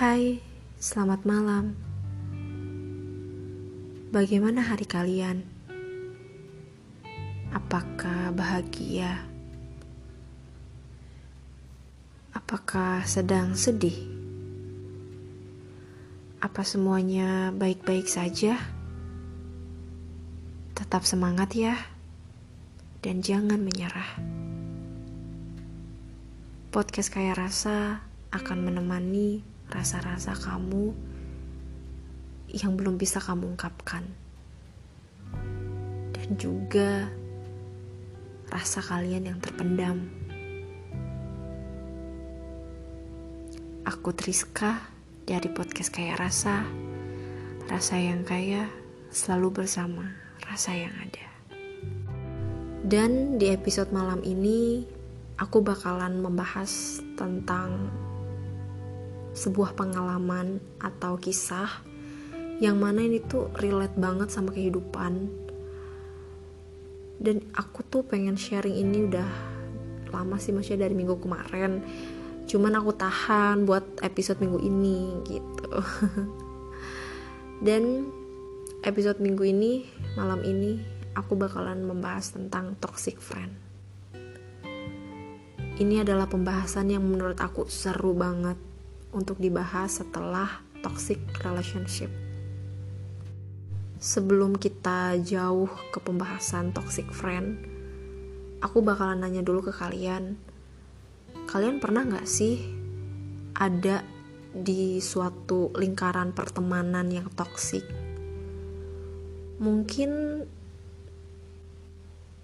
Hai, selamat malam. Bagaimana hari kalian? Apakah bahagia? Apakah sedang sedih? Apa semuanya baik-baik saja? Tetap semangat ya, dan jangan menyerah. Podcast Kaya Rasa akan menemani rasa-rasa kamu yang belum bisa kamu ungkapkan. Dan juga rasa kalian yang terpendam. Aku Triska dari podcast Kaya Rasa. Rasa yang kaya selalu bersama rasa yang ada. Dan di episode malam ini aku bakalan membahas tentang sebuah pengalaman atau kisah yang mana ini tuh relate banget sama kehidupan. Dan aku tuh pengen sharing ini udah lama sih maksudnya dari minggu kemarin. Cuman aku tahan buat episode minggu ini gitu. Dan episode minggu ini malam ini aku bakalan membahas tentang toxic friend. Ini adalah pembahasan yang menurut aku seru banget untuk dibahas setelah toxic relationship. Sebelum kita jauh ke pembahasan toxic friend, aku bakalan nanya dulu ke kalian. Kalian pernah gak sih ada di suatu lingkaran pertemanan yang toksik? Mungkin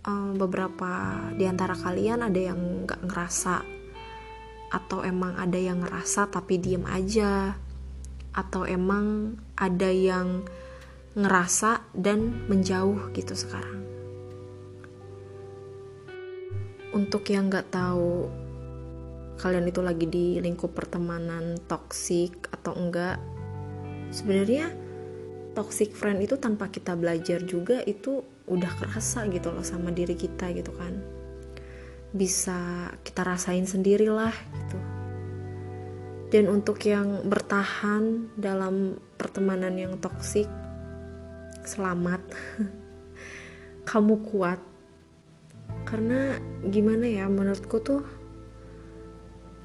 um, beberapa di antara kalian ada yang gak ngerasa atau emang ada yang ngerasa tapi diem aja atau emang ada yang ngerasa dan menjauh gitu sekarang. Untuk yang nggak tahu kalian itu lagi di lingkup pertemanan toksik atau enggak sebenarnya toxic friend itu tanpa kita belajar juga itu udah kerasa gitu loh sama diri kita gitu kan bisa kita rasain sendirilah gitu. Dan untuk yang bertahan dalam pertemanan yang toksik selamat. Kamu kuat. Karena gimana ya menurutku tuh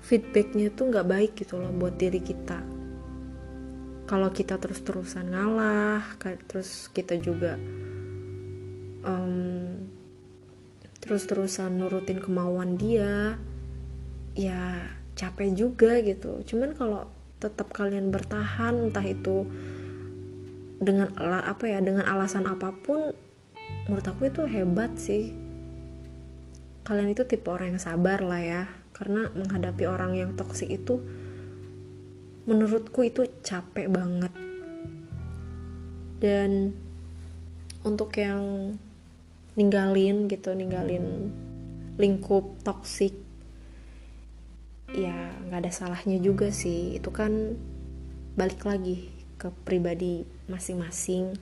feedbacknya tuh nggak baik gitu loh buat diri kita. Kalau kita terus-terusan ngalah terus kita juga um, terus-terusan nurutin kemauan dia ya capek juga gitu. Cuman kalau tetap kalian bertahan entah itu dengan apa ya dengan alasan apa pun menurut aku itu hebat sih. Kalian itu tipe orang yang sabar lah ya karena menghadapi orang yang toksik itu menurutku itu capek banget. Dan untuk yang ninggalin gitu ninggalin lingkup toksik ya nggak ada salahnya juga sih. Itu kan balik lagi ke pribadi masing-masing.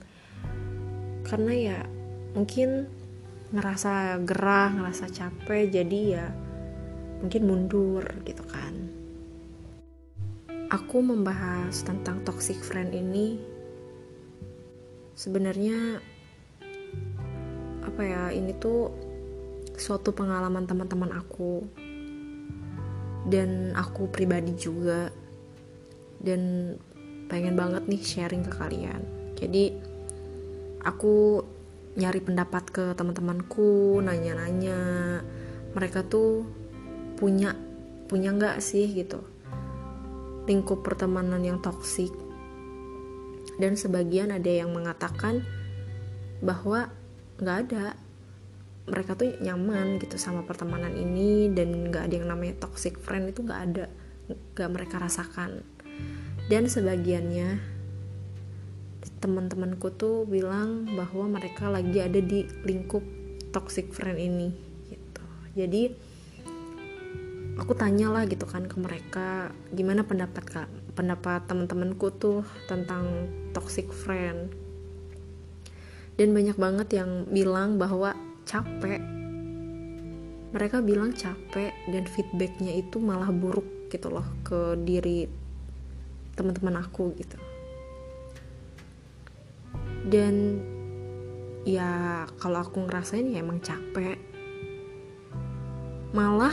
Karena ya mungkin ngerasa gerah ngerasa capek jadi ya mungkin mundur gitu kan. Aku membahas tentang toxic friend ini sebenarnya apa ya ini tuh suatu pengalaman teman-teman aku. Dan aku pribadi juga. Dan pengen banget nih sharing ke kalian. Jadi aku nyari pendapat ke teman-temanku nanya-nanya. Mereka tuh punya punya nggak sih gitu. Lingkup pertemanan yang toksik dan sebagian ada yang mengatakan bahwa nggak ada. Mereka tuh nyaman gitu sama pertemanan ini dan nggak ada yang namanya toxic friend itu nggak ada nggak mereka rasakan. Dan sebagiannya teman-temanku tuh bilang bahwa mereka lagi ada di lingkup toxic friend ini gitu. Jadi aku tanya lah gitu kan ke mereka gimana pendapat pendapat teman-temanku tuh tentang toxic friend dan banyak banget yang bilang bahwa capek. Mereka bilang capek dan feedbacknya itu malah buruk gitu loh ke diri teman-teman aku gitu. Dan ya kalau aku ngerasain ya emang capek. Malah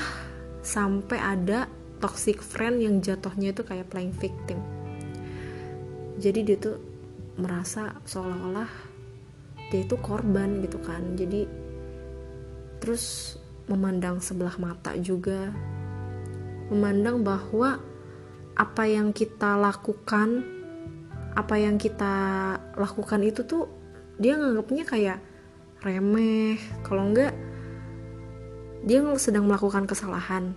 sampai ada toxic friend yang jatuhnya itu kayak playing victim. Jadi dia tuh merasa seolah-olah dia itu korban gitu kan. Jadi terus memandang sebelah mata juga. Memandang bahwa apa yang kita lakukan apa yang kita lakukan itu tuh dia nganggapnya kayak remeh. Kalau enggak dia sedang melakukan kesalahan.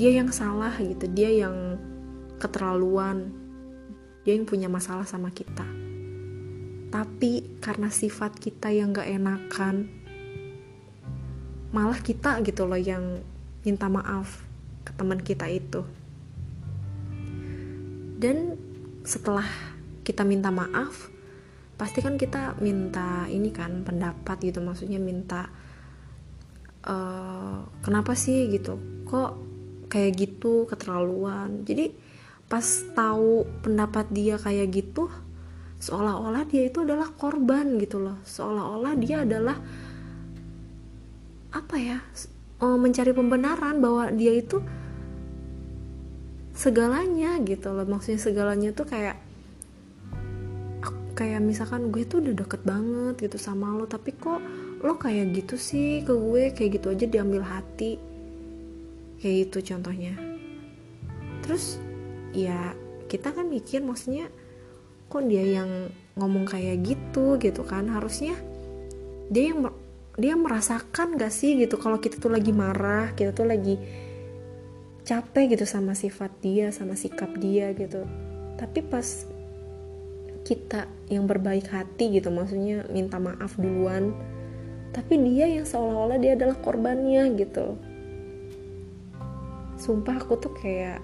Dia yang salah gitu. Dia yang keterlaluan. Dia yang punya masalah sama kita tapi karena sifat kita yang gak enakan malah kita gitu loh yang minta maaf ke teman kita itu. Dan setelah kita minta maaf pasti kan kita minta ini kan pendapat gitu. Maksudnya minta uh, kenapa sih gitu? Kok kayak gitu keterlaluan? Jadi pas tahu pendapat dia kayak gitu seolah-olah dia itu adalah korban gitu loh. Seolah-olah dia adalah apa ya uh, mencari pembenaran bahwa dia itu segalanya gitu loh. Maksudnya segalanya tuh kayak kayak misalkan gue tuh udah deket banget gitu sama lo tapi kok lo kayak gitu sih ke gue? Kayak gitu aja diambil hati. Kayak gitu contohnya. Terus ya kita kan mikir maksudnya kok dia yang ngomong kayak gitu gitu kan? Harusnya dia yang dia merasakan gak sih gitu kalau kita tuh lagi marah kita tuh lagi capek gitu sama sifat dia sama sikap dia gitu. Tapi pas kita yang berbaik hati gitu maksudnya minta maaf duluan tapi dia yang seolah-olah dia adalah korbannya gitu. Sumpah aku tuh kayak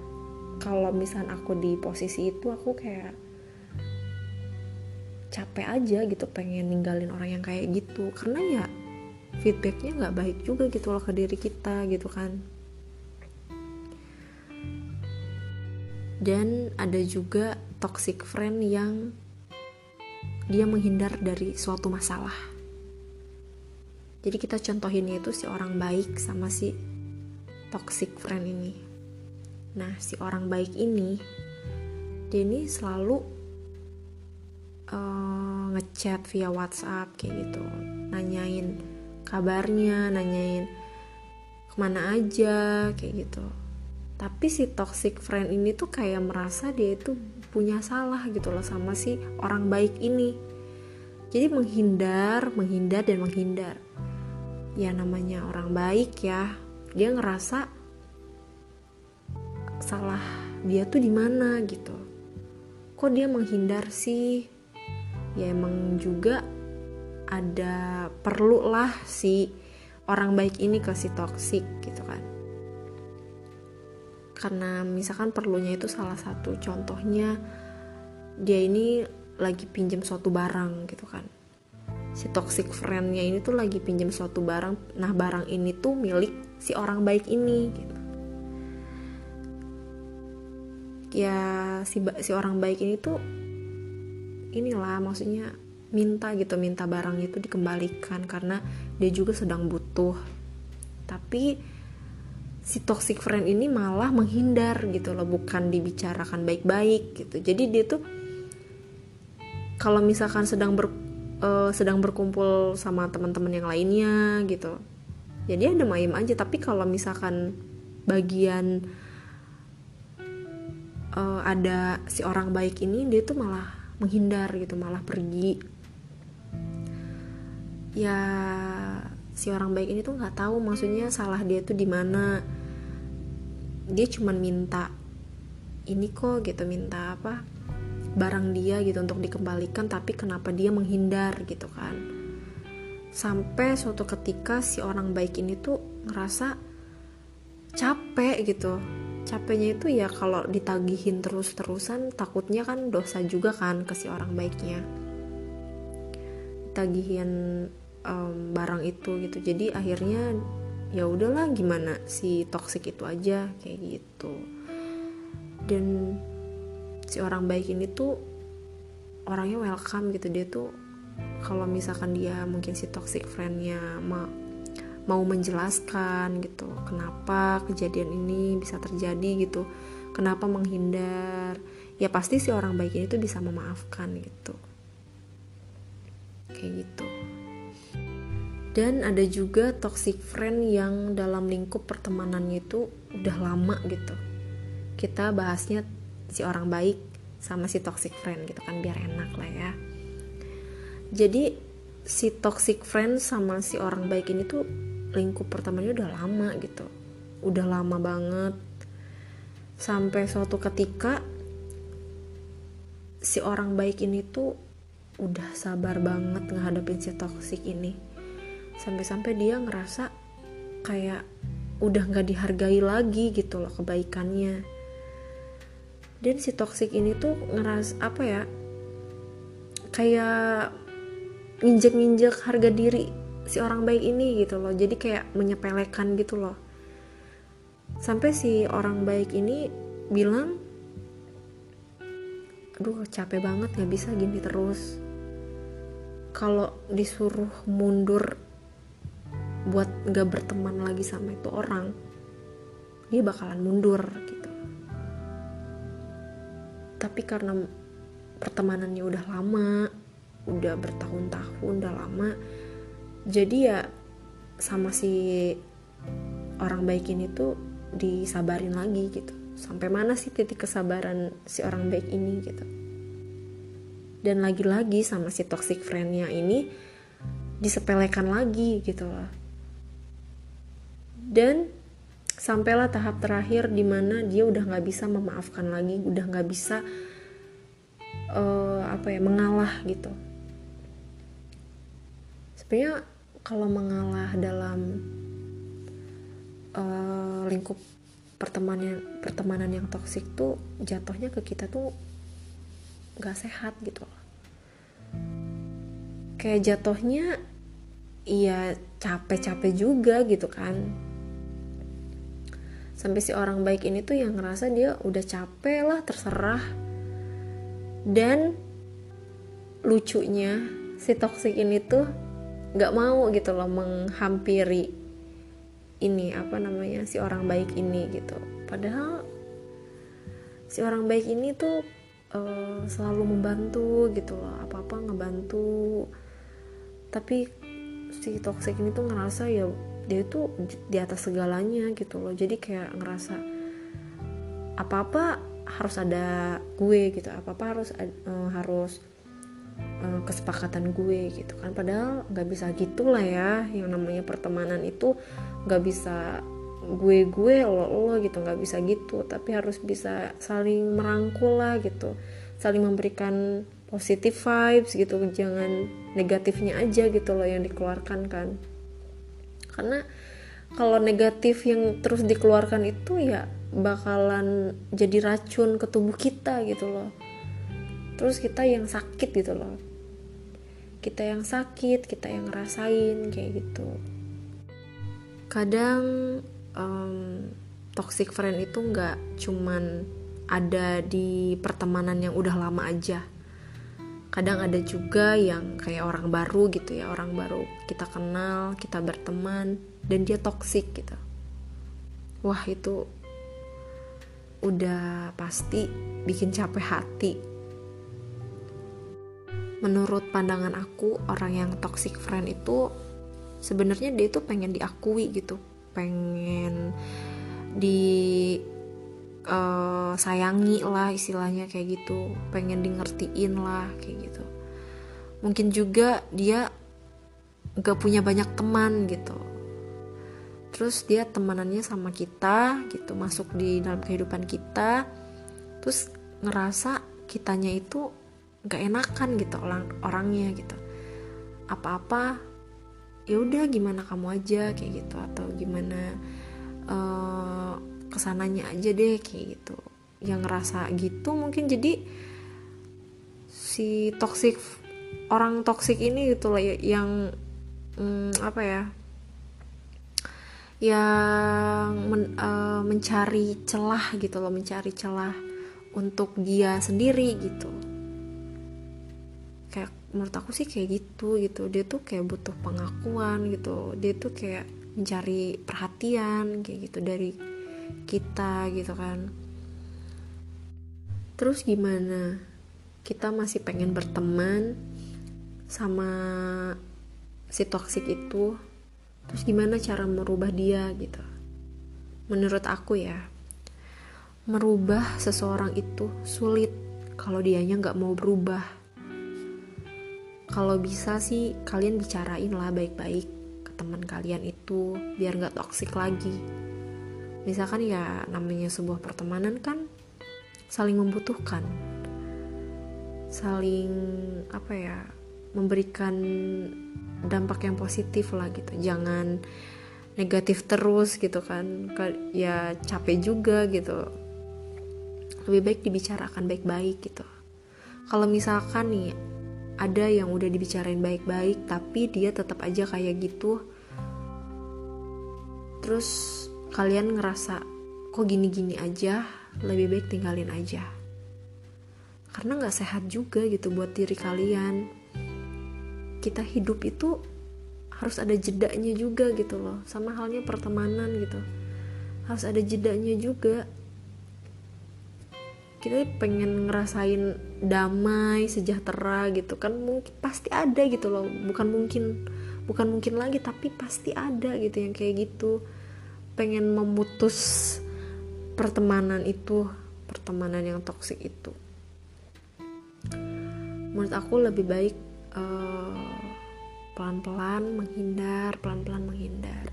kalau misalnya aku di posisi itu aku kayak capek aja gitu pengen ninggalin orang yang kayak gitu karena ya feedbacknya nggak baik juga gitu loh ke diri kita gitu kan dan ada juga toxic friend yang dia menghindar dari suatu masalah. Jadi kita contohinnya itu si orang baik sama si toxic friend ini. Nah, si orang baik ini dia ini selalu uh, ngechat via WhatsApp kayak gitu, nanyain kabarnya, nanyain ke mana aja kayak gitu. Tapi si toxic friend ini tuh kayak merasa dia itu punya salah gitu loh sama si orang baik ini. Jadi menghindar menghindar dan menghindar. Ya namanya orang baik ya. Dia ngerasa salah dia tuh di mana gitu. Kok dia menghindar sih ya emang juga ada perlu lah si orang baik ini ke si toxic gitu kan. Karena misalkan perlunya itu salah satu contohnya dia ini lagi pinjam suatu barang gitu kan. Si toxic friendnya ini tuh lagi pinjam suatu barang nah barang ini tuh milik si orang baik ini gitu. Ya si si orang baik ini tuh inilah maksudnya minta gitu minta barang itu dikembalikan karena dia juga sedang butuh. Tapi si toxic friend ini malah menghindar gitu loh bukan dibicarakan baik-baik gitu. Jadi dia tuh kalau misalkan sedang ber uh, sedang berkumpul sama teman-teman yang lainnya gitu ya dia ada main aja. Tapi kalau misalkan bagian uh, ada si orang baik ini dia tuh malah menghindar gitu malah pergi. Ya si orang baik ini tuh nggak tahu maksudnya salah dia tuh di mana. Dia cuma minta ini kok gitu minta apa barang dia gitu untuk dikembalikan tapi kenapa dia menghindar gitu kan. Sampai suatu ketika si orang baik ini tuh ngerasa capek gitu capeknya itu ya kalau ditagihin terus-terusan takutnya kan dosa juga kan ke si orang baiknya. Tagihin um, barang itu gitu. Jadi akhirnya ya udahlah gimana si toxic itu aja kayak gitu. Dan si orang baik ini tuh orangnya welcome gitu. Dia tuh kalau misalkan dia mungkin si toxic friendnya mau menjelaskan gitu kenapa kejadian ini bisa terjadi gitu kenapa menghindar. Ya pasti si orang baik ini tuh bisa memaafkan gitu. Kayak gitu. Dan ada juga toxic friend yang dalam lingkup pertemanannya itu udah lama gitu. Kita bahasnya si orang baik sama si toxic friend gitu kan biar enak lah ya. Jadi si toxic friend sama si orang baik ini tuh lingkup pertamanya udah lama gitu. Udah lama banget. Sampai suatu ketika si orang baik ini tuh udah sabar banget ngehadapin si toxic ini. Sampai-sampai dia ngerasa kayak udah nggak dihargai lagi gitu loh kebaikannya. Dan si toxic ini tuh ngeras apa ya kayak nginjek-nginjek harga diri si orang baik ini gitu loh. Jadi kayak menyepelekan gitu loh. Sampai si orang baik ini bilang aduh capek banget nggak bisa gini terus. Kalau disuruh mundur buat nggak berteman lagi sama itu orang dia bakalan mundur gitu. Tapi karena pertemanannya udah lama udah bertahun-tahun udah lama jadi ya sama si orang baik ini tuh disabarin lagi gitu. Sampai mana sih titik kesabaran si orang baik ini gitu. Dan lagi-lagi sama si toxic friendnya ini disepelekan lagi gitu loh. Dan sampailah tahap terakhir di mana dia udah nggak bisa memaafkan lagi udah nggak bisa uh, apa ya mengalah gitu. Sebenarnya kalau mengalah dalam uh, lingkup pertemanan pertemanan yang toksik tuh jatuhnya ke kita tuh gak sehat gitu loh. Kayak jatuhnya iya capek-capek juga gitu kan. Sampai si orang baik ini tuh yang ngerasa dia udah capek lah terserah. Dan lucunya si toxic ini tuh nggak mau gitu loh menghampiri ini apa namanya si orang baik ini gitu. Padahal si orang baik ini tuh uh, selalu membantu gitu loh apa apa ngebantu. Tapi si toxic ini tuh ngerasa ya dia itu di atas segalanya gitu loh. Jadi kayak ngerasa apa apa harus ada gue gitu apa apa harus uh, harus uh, kesepakatan gue gitu kan. Padahal nggak bisa gitulah ya yang namanya pertemanan itu nggak bisa gue gue lo lo gitu nggak bisa gitu. Tapi harus bisa saling merangkul lah gitu saling memberikan positive vibes gitu jangan negatifnya aja gitu loh yang dikeluarkan kan. Karena kalau negatif yang terus dikeluarkan itu ya bakalan jadi racun ke tubuh kita gitu loh terus kita yang sakit gitu loh. Kita yang sakit kita yang ngerasain kayak gitu. Kadang um, toxic friend itu nggak cuman ada di pertemanan yang udah lama aja. Kadang ada juga yang kayak orang baru gitu ya orang baru kita kenal kita berteman dan dia toxic gitu. Wah itu udah pasti bikin capek hati menurut pandangan aku orang yang toxic friend itu sebenarnya dia itu pengen diakui gitu. Pengen di uh, sayangi lah istilahnya kayak gitu. Pengen di ngertiin lah kayak gitu. Mungkin juga dia gak punya banyak teman gitu. Terus dia temanannya sama kita gitu masuk di dalam kehidupan kita. Terus ngerasa kitanya itu gak enakan gitu orang orangnya gitu. Apa-apa ya udah gimana kamu aja kayak gitu. Atau gimana uh, ke sananya aja deh kayak gitu. Yang ngerasa gitu mungkin jadi si toxic orang toxic ini gitu loh yang hmm, apa ya yang men, uh, mencari celah gitu loh mencari celah untuk dia sendiri gitu menurut aku sih kayak gitu gitu. Dia tuh kayak butuh pengakuan gitu. Dia tuh kayak mencari perhatian kayak gitu dari kita gitu kan. Terus gimana? Kita masih pengen berteman sama si toksik itu. Terus gimana cara merubah dia gitu? Menurut aku ya merubah seseorang itu sulit kalau dianya nggak mau berubah kalau bisa sih kalian bicarain lah baik-baik ke teman kalian itu biar nggak toksik lagi. Misalkan ya namanya sebuah pertemanan kan saling membutuhkan. Saling apa ya memberikan dampak yang positif lah gitu. Jangan negatif terus gitu kan. Ya capek juga gitu. Lebih baik dibicarakan baik-baik gitu. Kalau misalkan nih ada yang udah dibicarain baik-baik tapi dia tetap aja kayak gitu. Terus kalian ngerasa kok gini-gini aja? Lebih baik tinggalin aja. Karena nggak sehat juga gitu buat diri kalian. Kita hidup itu harus ada jedanya juga gitu loh sama halnya pertemanan gitu. Harus ada jedanya juga. Kita pengen ngerasain damai sejahtera gitu kan mungkin pasti ada gitu loh. Bukan mungkin bukan mungkin lagi tapi pasti ada gitu yang kayak gitu. Pengen memutus pertemanan itu pertemanan yang toksik itu. Menurut aku lebih baik uh, pelan-pelan menghindar pelan-pelan menghindar.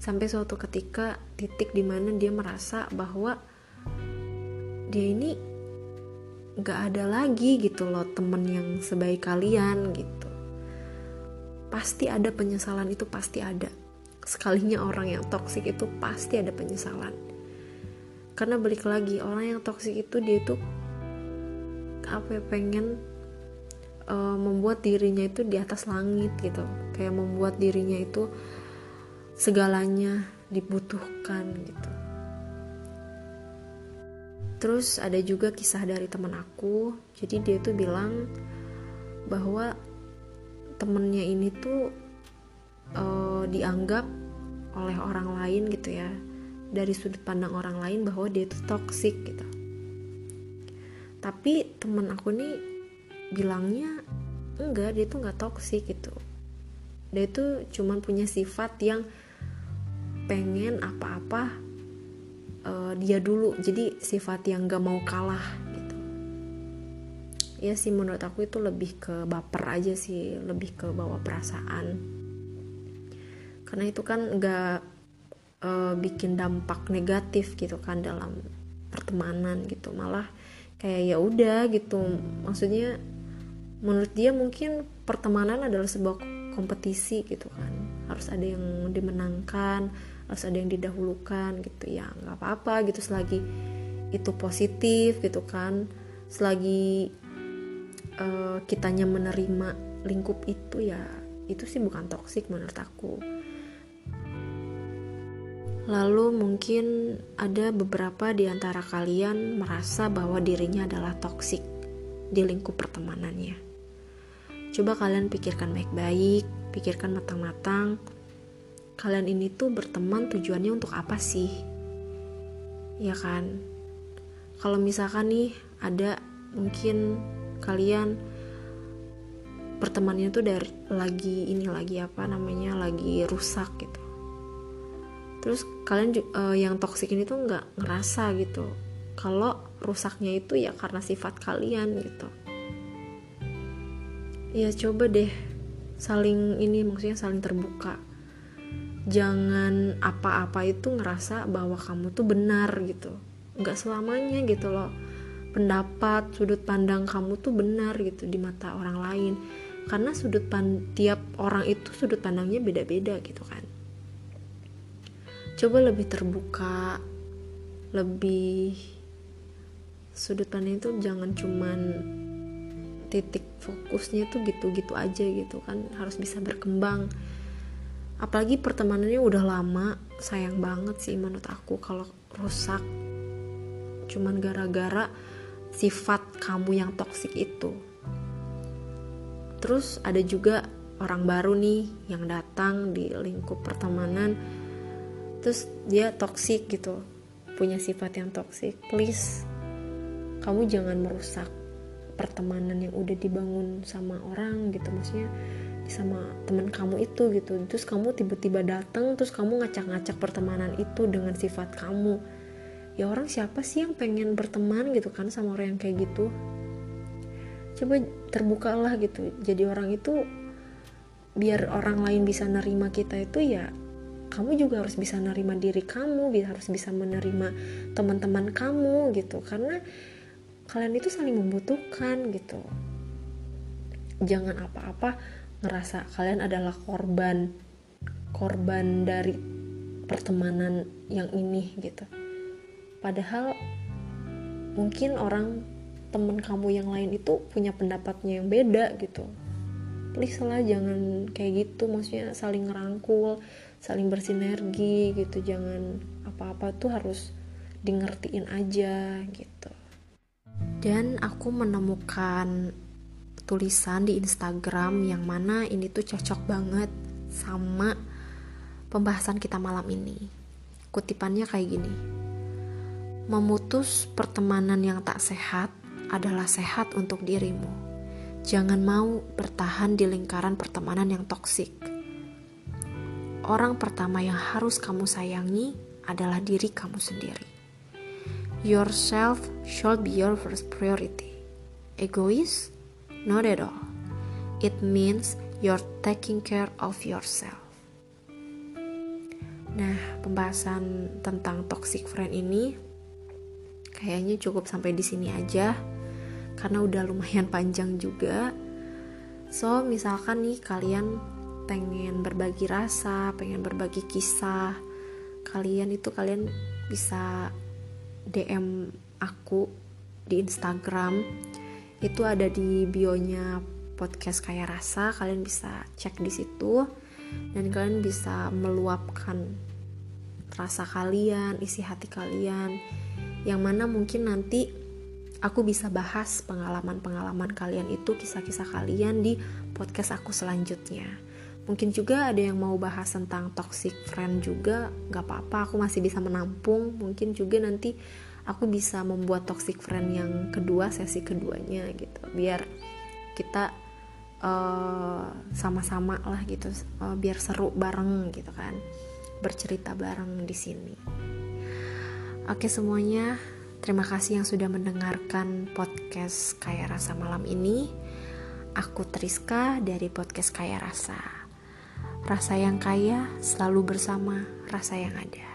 Sampai suatu ketika titik di mana dia merasa bahwa dia ini nggak ada lagi gitu loh temen yang sebaik kalian gitu. Pasti ada penyesalan itu pasti ada. Sekalinya orang yang toksik itu pasti ada penyesalan. Karena balik lagi orang yang toksik itu dia itu apa ya pengen uh, membuat dirinya itu di atas langit gitu. Kayak membuat dirinya itu segalanya dibutuhkan gitu terus ada juga kisah dari teman aku. Jadi dia tuh bilang bahwa temennya ini tuh uh, dianggap oleh orang lain gitu ya. Dari sudut pandang orang lain bahwa dia itu toksik gitu. Tapi temen aku nih bilangnya enggak dia tuh nggak toksik gitu. Dia tuh cuman punya sifat yang pengen apa-apa uh, dia dulu. Jadi sifat yang gak mau kalah gitu. Ya sih menurut aku itu lebih ke baper aja sih. Lebih ke bawa perasaan. Karena itu kan gak uh, bikin dampak negatif gitu kan dalam pertemanan gitu. Malah kayak ya udah gitu. Maksudnya menurut dia mungkin pertemanan adalah sebuah kompetisi gitu kan. Harus ada yang dimenangkan harus ada yang didahulukan gitu ya nggak apa-apa gitu selagi itu positif gitu kan selagi uh, kitanya menerima lingkup itu ya itu sih bukan toksik menurut aku Lalu mungkin ada beberapa di antara kalian merasa bahwa dirinya adalah toksik di lingkup pertemanannya. Coba kalian pikirkan baik-baik, pikirkan matang-matang. Kalian ini tuh berteman tujuannya untuk apa sih? Ya kan? Kalau misalkan nih ada mungkin kalian pertemanannya tuh dari lagi ini lagi apa namanya lagi rusak gitu. Terus kalian uh, yang toksik ini tuh nggak ngerasa gitu kalau rusaknya itu ya karena sifat kalian gitu ya coba deh saling ini maksudnya saling terbuka jangan apa-apa itu ngerasa bahwa kamu tuh benar gitu. Nggak selamanya gitu loh. Pendapat sudut pandang kamu tuh benar gitu di mata orang lain. Karena sudut pan tiap orang itu sudut pandangnya beda-beda gitu kan. Coba lebih terbuka lebih sudut pandang itu jangan cuman titik fokusnya tuh gitu-gitu aja gitu kan. Harus bisa berkembang apalagi pertemanannya udah lama sayang banget sih menurut aku kalau rusak. Cuman gara-gara sifat kamu yang toksik itu. Terus ada juga orang baru nih yang datang di lingkup pertemanan. Terus dia toksik gitu punya sifat yang toksik. Please kamu jangan merusak pertemanan yang udah dibangun sama orang gitu. Maksudnya sama teman kamu itu gitu. Terus kamu tiba-tiba datang terus kamu ngacak-ngacak pertemanan itu dengan sifat kamu. Ya orang siapa sih yang pengen berteman gitu kan sama orang yang kayak gitu? Coba terbukalah gitu. Jadi orang itu biar orang lain bisa nerima kita itu ya kamu juga harus bisa nerima diri kamu harus bisa menerima teman-teman kamu gitu. Karena kalian itu saling membutuhkan gitu. Jangan apa-apa ngerasa kalian adalah korban korban dari pertemanan yang ini gitu. Padahal mungkin orang temen kamu yang lain itu punya pendapatnya yang beda gitu. Please lah jangan kayak gitu. Maksudnya saling ngerangkul saling bersinergi gitu. Jangan apa-apa tuh harus di ngertiin aja gitu. Dan aku menemukan tulisan di Instagram yang mana ini tuh cocok banget sama pembahasan kita malam ini kutipannya kayak gini memutus pertemanan yang tak sehat adalah sehat untuk dirimu Jangan mau bertahan di lingkaran pertemanan yang toksik. Orang pertama yang harus kamu sayangi adalah diri kamu sendiri. Yourself should be your first priority. Egois? Not at all. It means you're taking care of yourself. Nah, pembahasan tentang toxic friend ini kayaknya cukup sampai di sini aja karena udah lumayan panjang juga so misalkan nih kalian pengen berbagi rasa pengen berbagi kisah kalian itu kalian bisa DM aku di Instagram itu ada di bionya podcast kayak rasa kalian bisa cek di situ dan kalian bisa meluapkan rasa kalian isi hati kalian yang mana mungkin nanti aku bisa bahas pengalaman-pengalaman kalian itu, kisah-kisah kalian di podcast aku selanjutnya. Mungkin juga ada yang mau bahas tentang toxic friend juga, gak apa-apa, aku masih bisa menampung. Mungkin juga nanti aku bisa membuat toxic friend yang kedua, sesi keduanya gitu, biar kita uh, sama-sama lah gitu, uh, biar seru bareng gitu kan, bercerita bareng di sini. Oke semuanya, Terima kasih yang sudah mendengarkan podcast Kaya Rasa malam ini. Aku Triska dari podcast Kaya Rasa. Rasa yang kaya selalu bersama rasa yang ada.